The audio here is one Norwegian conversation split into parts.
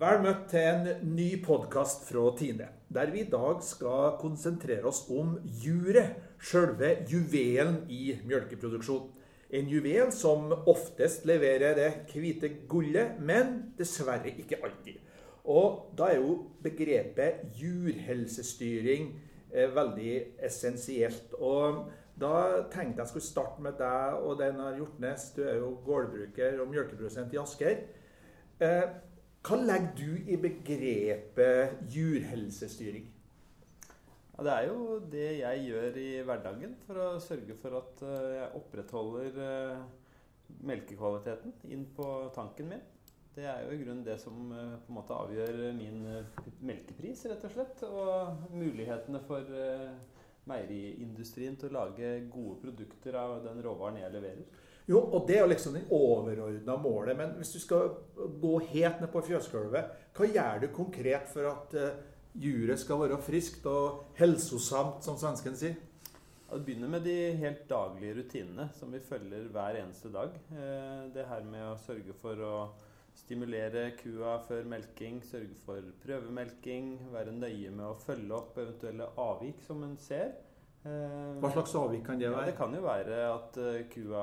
Vel møtt til en ny podkast fra Tine, der vi i dag skal konsentrere oss om juret, sjølve juvelen i mjølkeproduksjon. En juvel som oftest leverer det hvite gullet, men dessverre ikke alltid. Og da er jo begrepet jurhelsestyring eh, veldig essensielt. Og da tenkte jeg skulle starte med deg og Einar Hjortnes. Du er jo gårdbruker og mjølkeprodusent i Asker. Eh, hva legger du i begrepet jurhelsestyring? Det er jo det jeg gjør i hverdagen for å sørge for at eh, jeg opprettholder eh, melkekvaliteten inn på tanken min. Det er jo i grunnen det som eh, på en måte avgjør min melkepris, rett og slett. Og mulighetene for meieriindustrien til å lage gode produkter av den råvaren jeg leverer. Jo, og det er jo liksom det overordna målet. Men hvis du skal gå helt ned på fjøsgulvet, hva gjør du konkret for at uh, juret skal være friskt og helsosamt, som svensken sier? Det begynner med de helt daglige rutinene som vi følger hver eneste dag. Eh, det her med å sørge for å stimulere kua før melking, sørge for prøvemelking, være nøye med å følge opp eventuelle avvik som en ser. Hva slags avvik kan det være? Ja, det kan jo være at eh, kua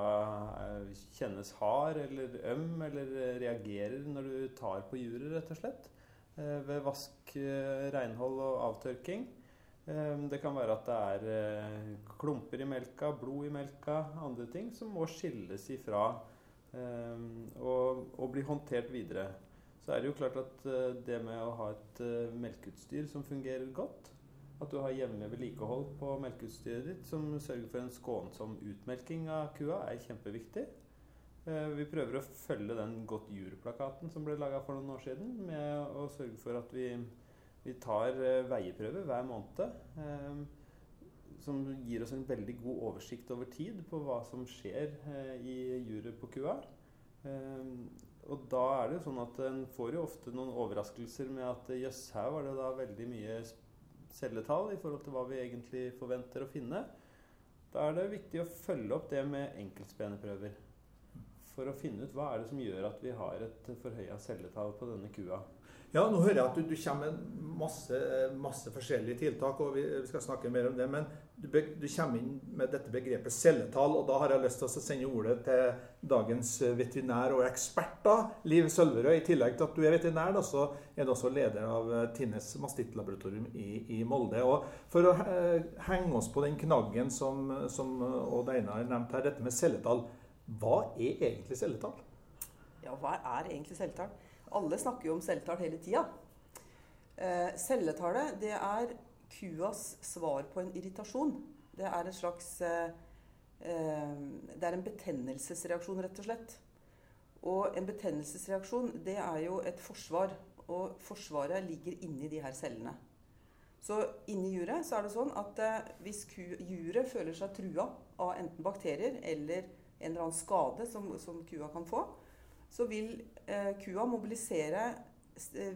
eh, kjennes hard eller øm, eller reagerer når du tar på juret, rett og slett. Eh, ved vask, renhold og avtørking. Det kan være at det er klumper i melka, blod i melka, andre ting som må skilles ifra og, og bli håndtert videre. Så er det jo klart at det med å ha et melkeutstyr som fungerer godt, at du har jevnlig vedlikehold på melkeutstyret ditt som sørger for en skånsom utmelking av kua, er kjempeviktig. Eh, vi prøver å følge den Godt jur-plakaten som ble laga for noen år siden, med å sørge for at vi, vi tar eh, veieprøver hver måned. Eh, som gir oss en veldig god oversikt over tid på hva som skjer i juret på kua. Og da er det jo sånn at en får jo ofte noen overraskelser med at jøss, her var det da veldig mye celletall i forhold til hva vi egentlig forventer å finne. Da er det viktig å følge opp det med enkeltspeneprøver. For å finne ut hva er det som gjør at vi har et forhøya celletall på denne kua. Ja, nå hører jeg at du, du kommer med masse, masse, forskjellige tiltak, og vi, vi, skal snakke mer om det. Men du, du, kommer inn med dette begrepet celletall, og da har jeg lyst til å sende ordet til dagens veterinær og ekspert, da, Liv Sølverød. I tillegg til at du er veterinær, da, så er du også leder av eh, Tines mastittlaboratorium i, i, Molde. Og for å eh, henge oss på den knaggen som, som Odd Einar nevnte her, dette med celletall. Hva er egentlig celletall? Ja, hva er egentlig celletall? Alle snakker jo om celletall hele tida. Eh, celletallet det er kuas svar på en irritasjon. Det er en slags eh, eh, Det er en betennelsesreaksjon, rett og slett. Og en betennelsesreaksjon det er jo et forsvar. Og forsvaret ligger inni de her cellene. Så inni juret så er det sånn at eh, hvis juret føler seg trua av enten bakterier eller en eller annen skade som, som kua kan få, så vil eh, kua mobilisere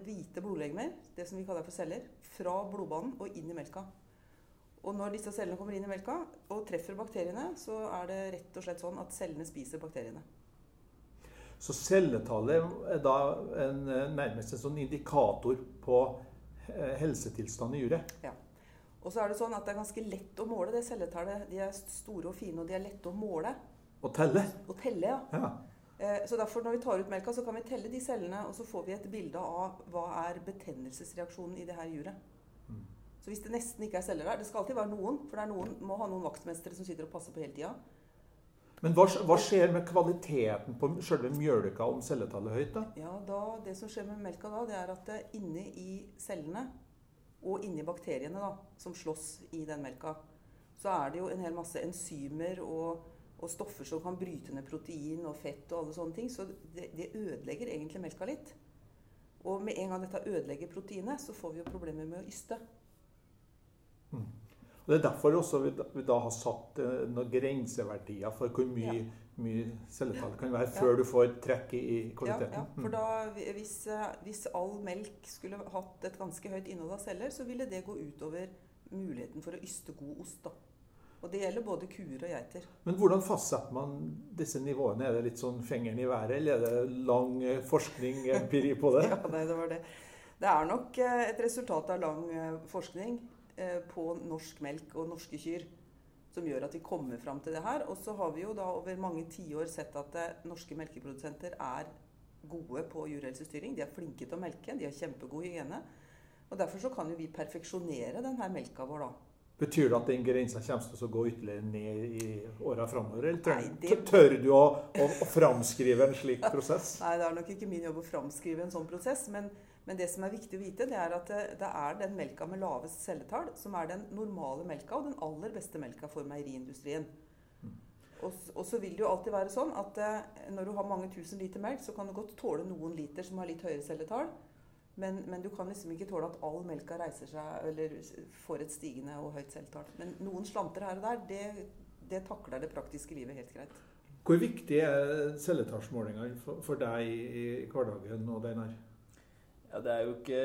hvite blodlegemer, det som vi kaller for celler, fra blodbanen og inn i melka. Og når disse cellene kommer inn i melka og treffer bakteriene, så er det rett og slett sånn at cellene spiser bakteriene. Så celletallet er da en, eh, nærmest en sånn indikator på eh, helsetilstanden i juret? Ja. Og så er det sånn at det er ganske lett å måle det celletallet. De er store og fine, og de er lette å måle. Og telle? Og telle, ja. ja. Eh, så derfor Når vi tar ut melka, så kan vi telle de cellene, og så får vi et bilde av hva er betennelsesreaksjonen i det her juret. Mm. Så hvis det nesten ikke er celler der Det skal alltid være noen, for det er noen, må ha noen vaktmestere som sitter og passer på hele tida. Men hva, hva, skjer med kvaliteten på selve mjølka om celletallet er høyt? da? Ja, da, Det som skjer med melka da, det er at inne i cellene og inni bakteriene da, som slåss i den melka, så er det jo en hel masse enzymer og og stoffer som kan bryte ned protein og fett og alle sånne ting. Så det, det ødelegger egentlig melka litt. Og med en gang dette ødelegger proteinet, så får vi jo problemer med å yste. Mm. Og Det er derfor også vi da, vi da har satt eh, noen grenseverdier for hvor mye, ja. mye celletall kan være før ja. du får trekk i, kvaliteten. Ja, ja. for mm. da, hvis, eh, hvis, all melk skulle hatt et ganske høyt innhold av celler, så ville det gå utover muligheten for å yste god ost. da. Og det gjelder både kuer og geiter. Men hvordan fastsetter man disse nivåene? Er det litt sånn fingeren i været, eller er det lang eh, forskning, empiri på det? Ja, nei, det var det. Det er nok eh, et resultat av lang eh, forskning eh, på norsk melk og norske kyr som gjør at vi kommer fram til det her. Og så har vi jo da over mange tiår sett at eh, norske melkeprodusenter er gode på jurehelsestyring. De er flinke til å melke, de har kjempegod hygiene. Og derfor så kan jo vi perfeksjonere denne melka vår, da. Betyr det at den grensa kommer til å gå ytterligere ned i åra framover? Eller tør, Nei, det- tør du å, å, å framskrive en slik prosess? Nei, det er nok ikke min jobb å framskrive en sånn prosess. Men, men det som er viktig å vite, det er at det, det er den melka med lavest celletall som er den normale melka og den aller beste melka for meieriindustrien. Og, og så vil det jo alltid være sånn at eh, når du har mange tusen liter melk, så kan du godt tåle noen liter som har litt høyere celletall. Men, men du kan liksom ikke tåle at all melka reiser seg eller får et stigende og høyt selvtall. Men noen slanter her og der, det, det takler det praktiske livet helt greit. Hvor viktig er celletallsmålingene for, for deg i, i hverdagen og den her? Ja, Det er jo ikke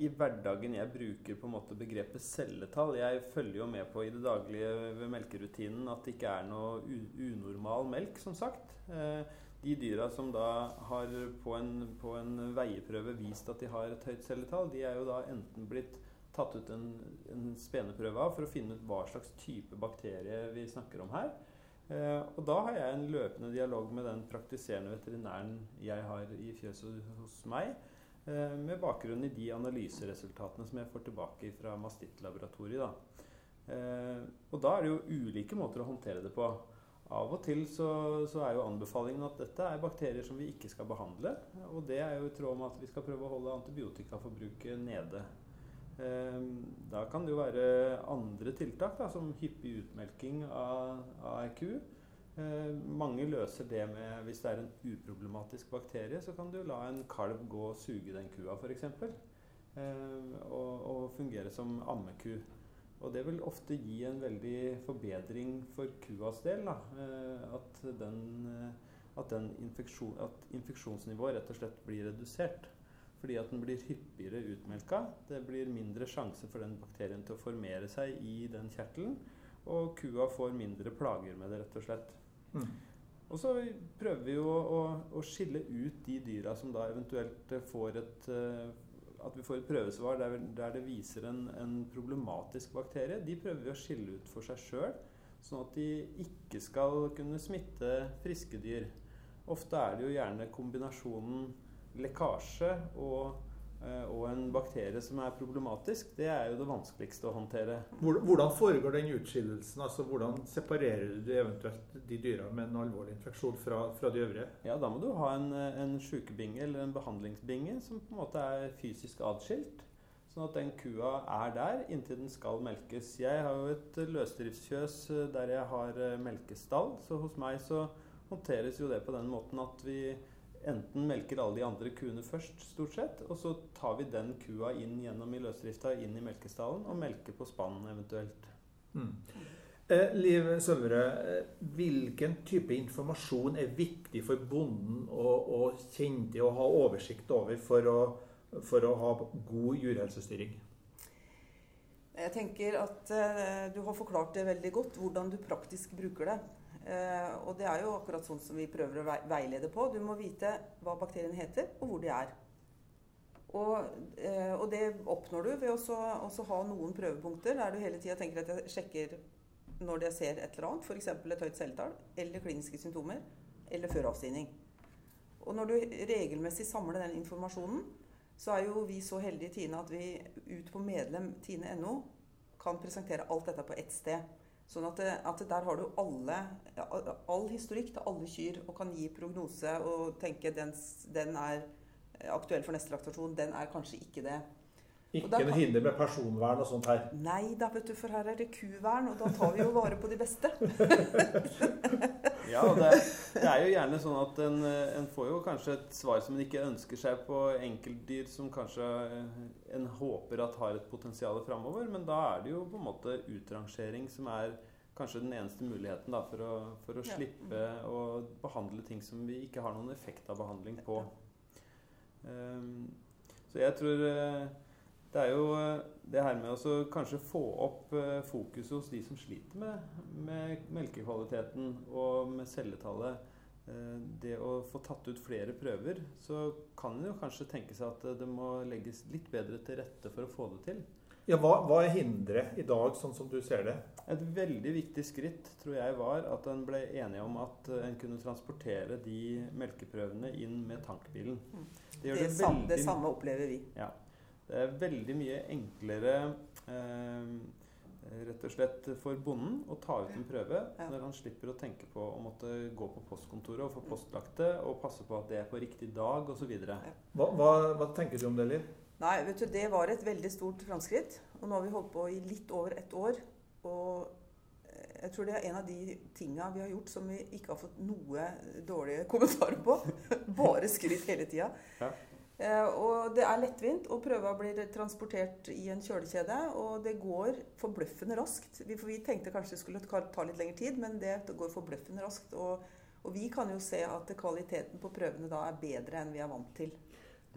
i hverdagen jeg bruker på en måte begrepet celletall. Jeg følger jo med på i det daglige ved melkerutinen at det ikke er noe unormal melk, som sagt. Eh, De dyra som da har på en, på en veieprøve vist at de har et høyt celletall, de er jo da enten blitt tatt ut en, en speneprøve av for å finne ut hva slags type bakterie vi snakker om her. Eh, og da har jeg en løpende dialog med den praktiserende veterinæren jeg har i fjøset hos meg. Eh, med bakgrunn i de analyseresultatene som jeg får tilbake fra Mastittlaboratoriet. Da. Eh, og da er det jo ulike måter å håndtere det på. Av og til så, så er jo anbefalingen at dette er bakterier som vi ikke skal behandle. Og det er jo i tråd med at vi skal prøve å holde antibiotikaforbruket nede. Eh, da kan det jo være andre tiltak, da, som hyppig utmelking av, av ku. Eh, mange løser det med Hvis det er en uproblematisk bakterie, så kan du la en kalv gå og suge den kua, f.eks. Eh, og, og fungere som ammeku. Og det vil ofte gi en veldig forbedring for kuas del. Da. Eh, at, den, eh, at, den infeksjon, at infeksjonsnivået rett og slett blir redusert. Fordi at den blir hyppigere utmelka. Det blir mindre sjanse for den bakterien til å formere seg i den kjertelen. Og kua får mindre plager med det, rett og slett. Mm. Og så prøver vi jo å, å, å skille ut de dyra som da eventuelt får et eh, At vi får et prøvesvar der, der det viser en, en problematisk bakterie. De prøver vi å skille ut for seg sjøl, sånn at de ikke skal kunne smitte friske dyr. Ofte er det jo gjerne kombinasjonen lekkasje og, og en bakterie som er problematisk. Det er jo det vanskeligste å håndtere. Hvordan foregår den utskillelsen? Altså, hvordan separerer du eventuelt de dyra med en alvorlig infeksjon fra, fra de øvrige? Ja, da må du ha en, eh, en sjukebinge eller en behandlingsbinge som på en måte er fysisk atskilt. Sånn at den kua er der inntil den skal melkes. Jeg har jo et eh, løsdriftsfjøs eh, der jeg har eh, melkestall, så hos meg så håndteres jo det på den måten at vi enten melker alle de andre kuene først, stort sett, og så tar vi den kua inn gjennom i løsdrifta, inn i melkestallen, og melker på spann eventuelt. Mm. Eh, Liv Sølverød, eh, hvilken type informasjon er viktig for bonden å, å kjenne til og ha oversikt over for å, for å ha god jurehelsestyring? Jeg tenker at eh, du har forklart det veldig godt, hvordan du praktisk bruker det. Eh, og det er jo akkurat sånn som vi prøver å veilede på. Du må vite hva bakteriene heter, og hvor de er. Og, eh, og det oppnår du ved å ha noen prøvepunkter der du hele tida tenker at jeg sjekker når jeg ser et eller annet, f.eks. et høyt celletall, eller kliniske symptomer, eller før avstigning. Og når du regelmessig samler den informasjonen, så er jo vi så heldige i Tine at vi ut på medlem tine.no kan presentere alt dette på ett sted. Sånn at, det, at der har du alle, all historikk til alle kyr og kan gi prognose og tenke den, den er aktuell for neste laktasjon, den er kanskje ikke det. Ikke noe hinder med personvern og sånt her. Nei da, vet du, for her er det kuvern, og da tar vi jo vare på de beste. Ja, det, det er jo gjerne sånn at en, en får jo kanskje et svar som en ikke ønsker seg på enkeltdyr som kanskje eh, en håper at har et potensial framover, men da er det jo på en måte utrangering som er kanskje den eneste muligheten da, for å, for å Ja. slippe å behandle ting som vi ikke har noen effekt av behandling på. Um, så jeg tror eh, Det er jo eh, det her med å kanskje få opp eh, fokuset hos de som sliter med, med melkekvaliteten og med celletallet. Eh, det å få tatt ut flere prøver, så kan en jo kanskje tenke seg at det må legges litt bedre til rette for å få det til. Ja, hva, hva er hinderet i dag, sånn som du ser det? Et veldig viktig skritt tror jeg var at en ble enige om at en kunne transportere de melkeprøvene inn med tankbilen. Mm. Det, det, det, samme, det samme opplever vi. Ja. Det er veldig mye enklere eh, rett og slett for bonden å ta ut en prøve ja. når han slipper å tenke på å måtte gå på postkontoret og få postlagt det, og passe på at det er på riktig dag osv. Hva, hva, hva tenker du om det, Liv? Nei, vet du, Det var et veldig stort framskritt. Og nå har vi holdt på i litt over ett år. Og jeg tror det er en av de tinga vi har gjort som vi ikke har fått noe dårlige kommentarer på. Bare skryt hele tida. Ja. Eh, og det er lettvint, og prøva blir transportert i en kjølekjede. Og det går forbløffende raskt. Vi, vi tenkte kanskje det skulle ta litt lengre tid, men det går forbløffende raskt. Og, og, vi kan jo se at kvaliteten på prøvene da er bedre enn vi er vant til.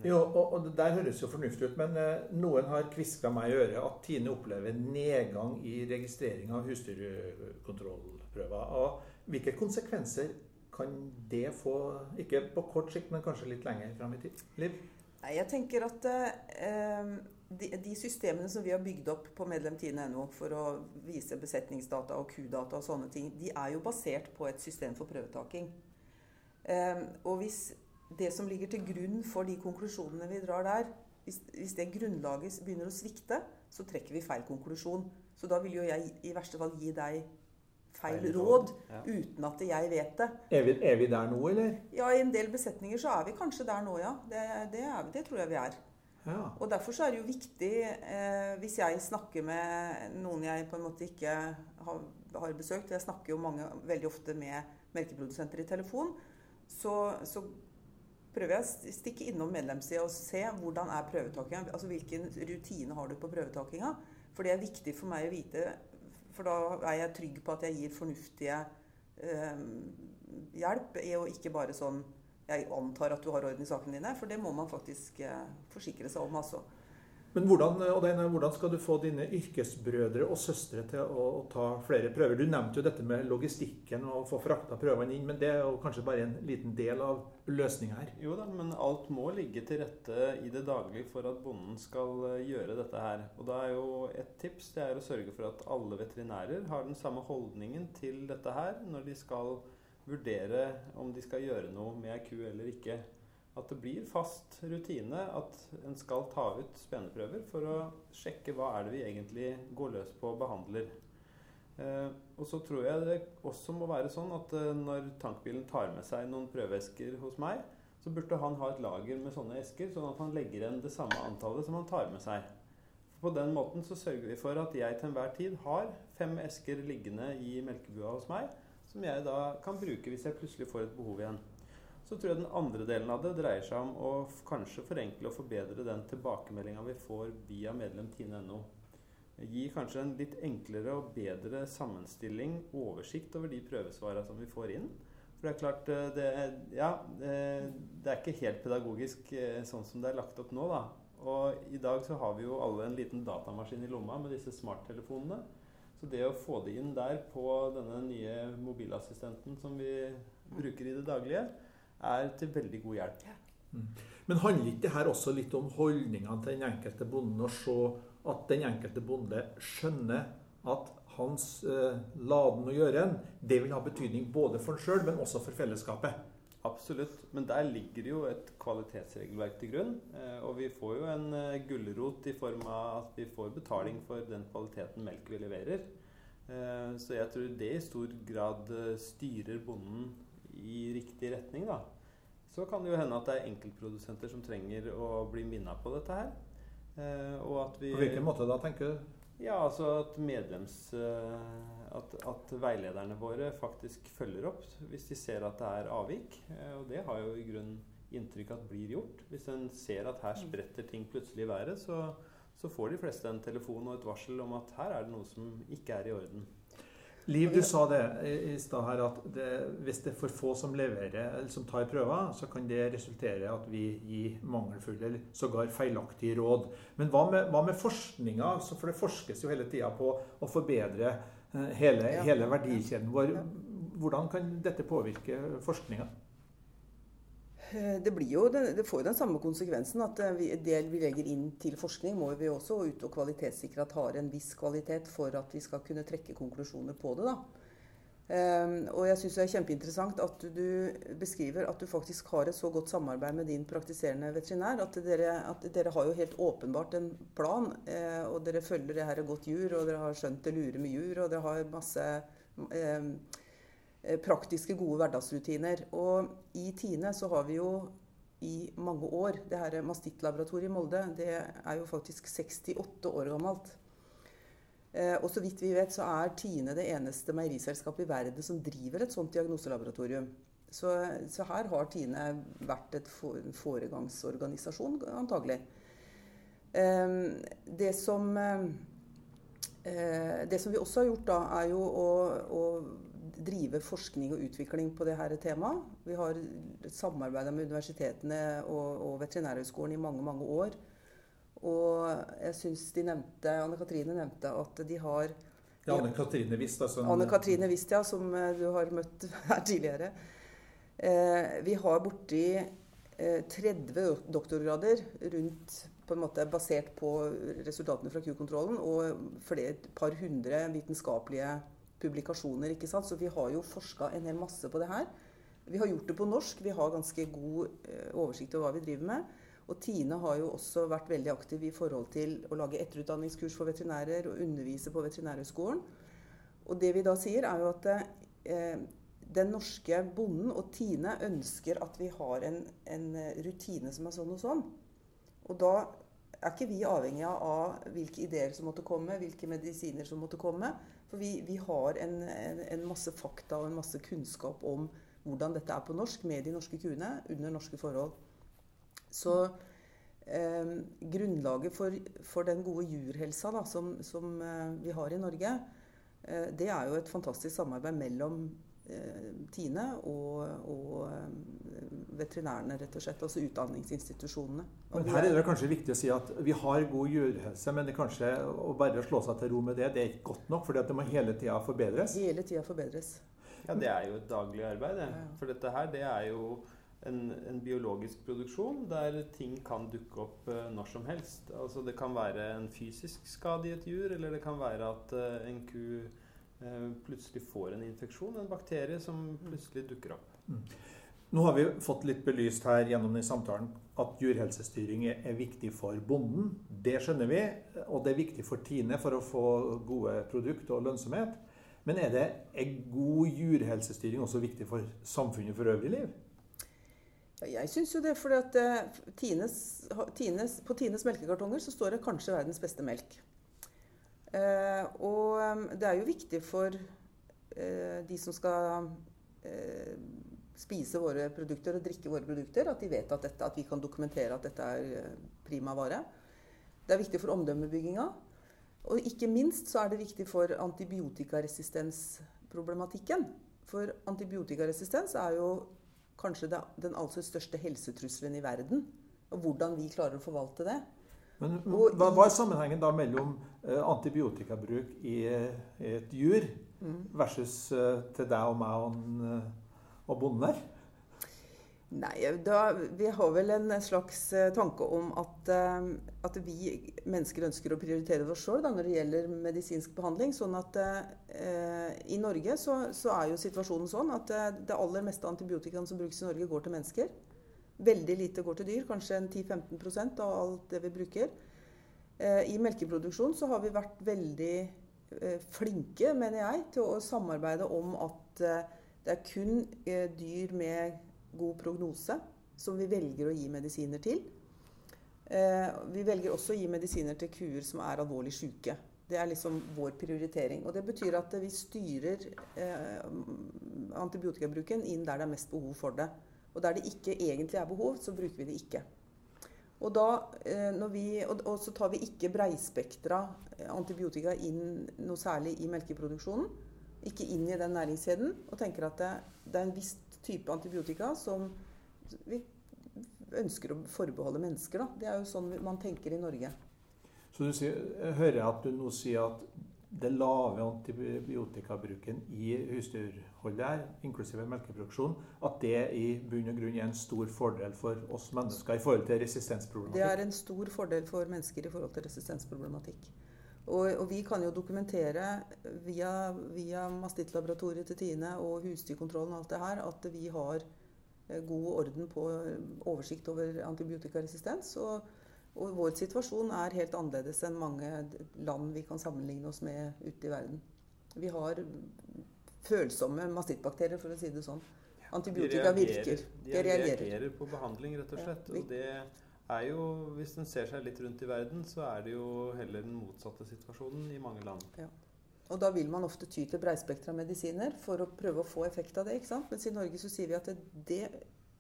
Jo, og, og der høres jo fornuftig ut, men eh, noen har kviska meg i øret at Tine opplever nedgang i registrering av husdyrkontrollprøver. Og hvilke konsekvenser kan det få, ikke på kort sikt, men kanskje litt lenger fram i tid? Liv? Nei, jeg tenker at eh, de, de, systemene som vi har bygd opp på Medlemtiden.no for å vise besetningsdata og kudata og sånne ting, de er jo basert på et system for prøvetaking. Eh, og hvis det som ligger til grunn for de konklusjonene vi drar der, hvis, hvis, det grunnlaget begynner å svikte, så trekker vi feil konklusjon. Så da vil jo jeg i verste fall gi deg feil råd ja. uten at jeg vet det. Er vi, er vi, der nå, eller? Ja, i en del besetninger så er vi kanskje der nå, ja. Det, det, er, det tror jeg vi er. Ja. Og derfor så er det jo viktig, eh, hvis jeg snakker med noen jeg på en måte ikke har, har besøkt Jeg snakker jo mange, veldig ofte med melkeprodusenter i telefon. Så, så prøver jeg å stikke innom medlemssida og se hvordan er prøvetakinga. Altså hvilken rutine har du på prøvetakinga. For det er viktig for meg å vite for da er jeg trygg på at jeg gir fornuftige eh, hjelp, og ikke bare sånn Jeg antar at du har orden i sakene dine, for det må man faktisk eh, forsikre seg om. altså. Men hvordan, Denne, hvordan, skal du få dine yrkesbrødre og søstre til å, å, ta flere prøver? Du nevnte jo dette med logistikken og å få frakta prøvene inn, men det er jo kanskje bare en liten del av løsninga her? Jo da, men alt må ligge til rette i det daglige for at bonden skal eh, gjøre dette her. Og da er jo et tips det er å sørge for at alle veterinærer har den samme holdningen til dette her når de skal vurdere om de skal gjøre noe med ei ku eller ikke at det blir fast rutine at en skal ta ut speneprøver for å sjekke hva er det vi egentlig går løs på og behandler. Eh, og så tror jeg det også må være sånn at eh, når tankbilen tar med seg noen prøveesker hos meg, så burde han ha et lager med sånne esker, sånn at han legger igjen det samme antallet som han tar med seg. På den måten så sørger vi for at jeg til enhver tid har fem esker liggende i melkebua hos meg, som jeg da kan bruke hvis jeg plutselig får et behov igjen. Så tror jeg den andre delen av det dreier seg om å kanskje forenkle og forbedre den tilbakemeldinga vi får via medlem Tine.no. Gi kanskje en litt enklere og bedre sammenstilling, oversikt over de prøvesvara som vi får inn. For det er klart, eh, det, ja, det er ikke helt pedagogisk eh, sånn som det er lagt opp nå, da. Og i dag så har vi jo alle en liten datamaskin i lomma med disse smarttelefonene. Så det å få det inn der på denne nye mobilassistenten som vi bruker i det daglige, er til veldig god hjelp. Ja. Mm. Men handler ikke det her også litt om holdningene til den enkelte bonden? Å se at den enkelte bonde skjønner at hans eh, laden og gjøren det vil ha betydning både for han sjøl, men også for fellesskapet? Absolutt. Men der ligger det jo et kvalitetsregelverk til grunn. Eh, og vi får jo en eh, gulrot i form av at vi får betaling for den kvaliteten melk vi leverer. Eh, så jeg tror det i stor grad styrer bonden i riktig retning, da. Så kan det jo hende at det er enkeltprodusenter som trenger å bli minna på dette her. Eh, og at vi På hvilken måte da, tenker du? Ja, altså at medlems... Eh, at, at, veilederne våre faktisk følger opp hvis de ser at det er avvik. Eh, og det har jo i grunn inntrykk at blir gjort. Hvis en ser at her spretter ting plutselig i været, så, så får de fleste en telefon og et varsel om at her er det noe som ikke er i orden. Liv, du sa det i stad her at det, hvis det er for få som leverer, eller som tar prøver, så kan det resultere i at vi gir mangelfulle eller sågar feilaktige råd. Men hva med, hva med forskninga? For det forskes jo hele tida på å forbedre eh, hele, hele verdikjeden vår. Hvordan kan dette påvirke forskninga? Eh, Det, jo, det får jo den samme konsekvensen at eh, det vi legger inn til forskning, må vi også ut og kvalitetssikre at har en viss kvalitet for at vi skal kunne trekke konklusjoner på det. da. Eh, og jeg syns det er kjempeinteressant at du beskriver at du faktisk har et så godt samarbeid med din praktiserende veterinær. At dere, at dere har jo helt åpenbart en plan, eh, og dere følger det her godt jur, og dere har skjønt det lure med jur, og dere har masse eh, praktiske, gode hverdagsrutiner. Og i Tine så har vi jo i mange år Det her Mastittlaboratoriet i Molde det er jo faktisk 68 år gammelt. Eh, og så vidt vi vet, så er Tine det eneste meieriselskapet i verden som driver et sånt diagnoselaboratorium. Så, så her har Tine vært et for, foregangsorganisasjon, antagelig. Eh, det som eh, Eh, det som vi også har gjort, da, er jo å, å drive forskning og utvikling på det her temaet. Vi har samarbeida med universitetene og, og Veterinærhøgskolen i mange, mange år. Og jeg syns de nevnte, Anne Katrine nevnte at de har Ja, Anne Katrine Wist, altså. Anne Katrine Vistia, som eh, du har møtt her tidligere. Eh, vi har borti eh, 30 doktorgrader rundt på en måte basert på resultatene fra Q-kontrollen og flere, et par hundre vitenskapelige publikasjoner. ikke sant? Så vi har jo forska en hel masse på det her. Vi har gjort det på norsk. Vi har ganske god eh, oversikt over hva vi driver med. Og Tine har jo også vært veldig aktiv i forhold til å lage etterutdanningskurs for veterinærer og undervise på Veterinærhøgskolen. Og det vi da sier, er jo at eh, den norske bonden og Tine ønsker at vi har en, en rutine som er sånn og sånn. Og da er ikke vi avhengig av hvilke ideer som måtte komme, hvilke medisiner som måtte komme. For vi, vi har en, en, en masse fakta og en masse kunnskap om hvordan dette er på norsk med de norske kuene under norske forhold. Så eh, grunnlaget for, for, den gode jurhelsa da, som, som eh, vi har i Norge, eh, det er jo et fantastisk samarbeid mellom Tine og, og veterinærene, rett og slett. Altså utdanningsinstitusjonene. Men her er det kanskje viktig å si at vi har god jurhelse, men det kanskje å bare slå seg til ro med det, det er ikke godt nok, for det må hele tida forbedres. Hele tida forbedres. Ja, det er jo et daglig arbeid. Ja. For dette her, det er jo en, en, biologisk produksjon der ting kan dukke opp uh, når som helst. Altså Det kan være en fysisk skade i et jur, eller det kan være at uh, en ku plutselig får en infeksjon, en bakterie som plutselig dukker opp. Mm. Nå har vi fått litt belyst her gjennom den samtalen at jurhelsestyring er viktig for bonden. Det skjønner vi, og det er viktig for Tine for å få gode produkter og lønnsomhet. Men er det en god jurhelsestyring også viktig for samfunnet for øvrig liv? Ja, jeg syns jo det, for Tines, Tines, på Tines melkekartonger så står det 'kanskje verdens beste melk'. Uh, og det er jo viktig for eh, de som skal spise våre produkter og drikke våre produkter, at de vet at, dette, at vi kan dokumentere at dette er prima vare. Det er viktig for omdømmebygginga. Og ikke minst så er det viktig for antibiotikaresistensproblematikken. For antibiotikaresistens er jo kanskje den altså største helsetrusselen i verden. Og hvordan vi klarer å forvalte det. Men hva, hva er sammenhengen da mellom uh, antibiotikabruk i, i, et jur versus uh, til deg og meg og, uh, og bonden her? Nei, da, Vi har vel en slags tanke om at, at vi mennesker ønsker å prioritere oss sjøl når det gjelder medisinsk behandling. sånn at I Norge så, så, er jo situasjonen sånn at det aller meste antibiotikaen som brukes i Norge, går til mennesker. Veldig lite går til dyr, kanskje 10-15% av alt det vi bruker. I melkeproduksjon så har vi vært veldig flinke, mener jeg, til å samarbeide om at det er kun dyr med god prognose som vi velger å gi medisiner til. Vi velger også å gi medisiner til kuer som er alvorlig syke. Det er liksom vår prioritering. Og det betyr at vi styrer antibiotikabruken inn der det er mest behov for det. Og der det ikke egentlig er behov, så bruker vi det ikke. Og, da, vi, og, så tar vi ikke breispektra antibiotika inn noe særlig i melkeproduksjonen. ikke inn i den næringskjeden og tenker at det, det er en viss type antibiotika som vi ønsker å forbeholde mennesker. Da. Det er jo sånn man tenker i Norge. Så du sier, jeg hører at du nå sier at det lave antibiotikabruken i husdyrholdet her, inklusive melkeproduksjon, at det i bunn og grunn er en stor fordel for oss mennesker i forhold til resistensproblematikk? Det er en stor fordel for mennesker i forhold til resistensproblematikk. Og, og vi kan jo dokumentere via, via mastittlaboratoriet til Tine og husdyrkontrollen og alt det her at vi har eh, god orden på oversikt over antibiotikaresistens. og og vår situasjon er helt annerledes enn mange land vi kan sammenligne oss med ute i verden. Vi har følsomme mastittbakterier, for å si det sånn. Antibiotika de reagerer, virker. De reagerer. reagerer på behandling, rett og slett. Og det er jo, hvis en ser seg litt rundt i verden, så er det jo heller den motsatte situasjonen i mange land. Ja. Og da vil man ofte ty til breispektra medisiner for å prøve å få effekt av det. ikke sant? Mens i Norge så sier vi at det, det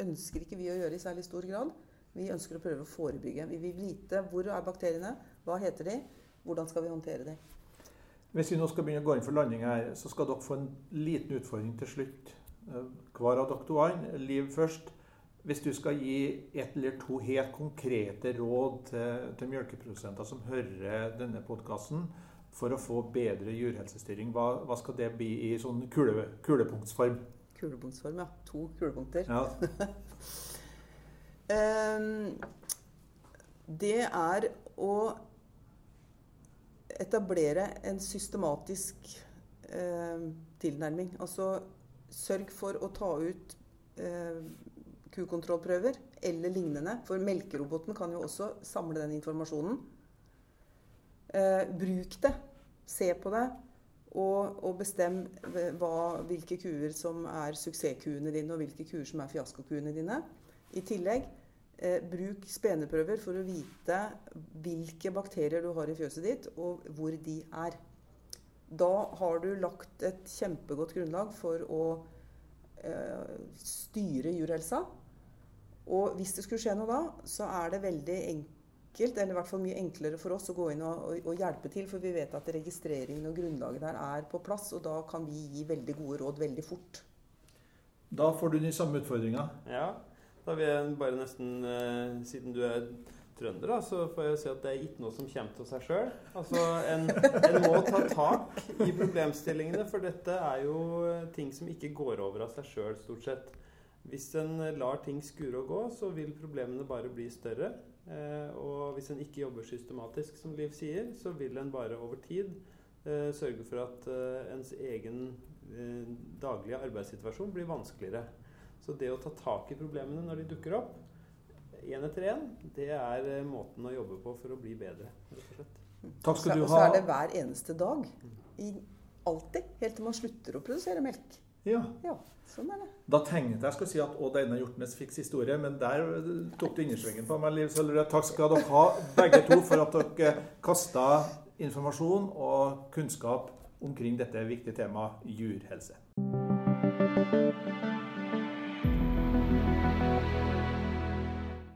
ønsker ikke vi å gjøre i særlig stor grad. Vi ønsker å prøve å forebygge. Vi vil vite hvor er bakteriene, hva heter de, hvordan skal vi håndtere de. Hvis vi nå skal begynne å gå inn for landing her, så skal dere få en liten utfordring til slutt. Eh, hver av dere to Liv først. Hvis du skal gi ett eller to helt konkrete råd til, til melkeprodusenter som hører denne podkasten, for å få bedre jurhelsestyring, hva, hva, skal det bli i sånn kule, kulepunktsform? Kulepunktsform, ja. To kulepunkter. Ja. Ehm, det er å etablere en systematisk eh, tilnærming. Altså sørg for å ta ut eh, kukontrollprøver eller lignende. For melkeroboten kan jo også samle den informasjonen. Eh, bruk det. Se på det. Og, og bestem hva, hvilke kuer som er suksesskuene dine, og hvilke kuer som er fiaskokuene dine. I tillegg, bruk speneprøver for å vite hvilke bakterier du har i fjøset ditt, og hvor de er. Da har du lagt et kjempegodt grunnlag for å eh, styre jurhelsa. Og hvis det skulle skje noe da, så er det veldig enkelt, eller i hvert fall mye enklere for oss å gå inn og, og, og hjelpe til, for vi vet at registreringen og grunnlaget der er på plass, og da kan vi gi veldig gode råd veldig fort. Da får du de samme utfordringa. Ja. Da vil jeg bare nesten, eh, Siden du er trønder, da, så får jeg si at det er ikke noe som kommer til seg sjøl. Altså, en, en, må ta tak i problemstillingene, for dette er jo ting som ikke går over av seg sjøl, stort sett. Hvis en lar ting skure og gå, så vil problemene bare bli større. Eh, og hvis en ikke jobber systematisk, som Liv sier, så vil en bare over tid eh, sørge for at eh, ens egen eh, daglige arbeidssituasjon blir vanskeligere. Så det å ta tak i problemene når de dukker opp, én etter én, det er eh, måten å jobbe på for å bli bedre. rett og slett. Takk skal du ha. Og så er det hver eneste dag. I, alltid. Helt til man slutter å produsere melk. Ja. ja. Sånn er det. Da tenkte jeg skulle si at Odd Einar Hjortnes fikk historie, men der tok du innersvingen på meg, Liv Sølvrød. Takk skal dere ha, begge to, for at dere kasta informasjon og kunnskap omkring dette viktige temaet jurhelse.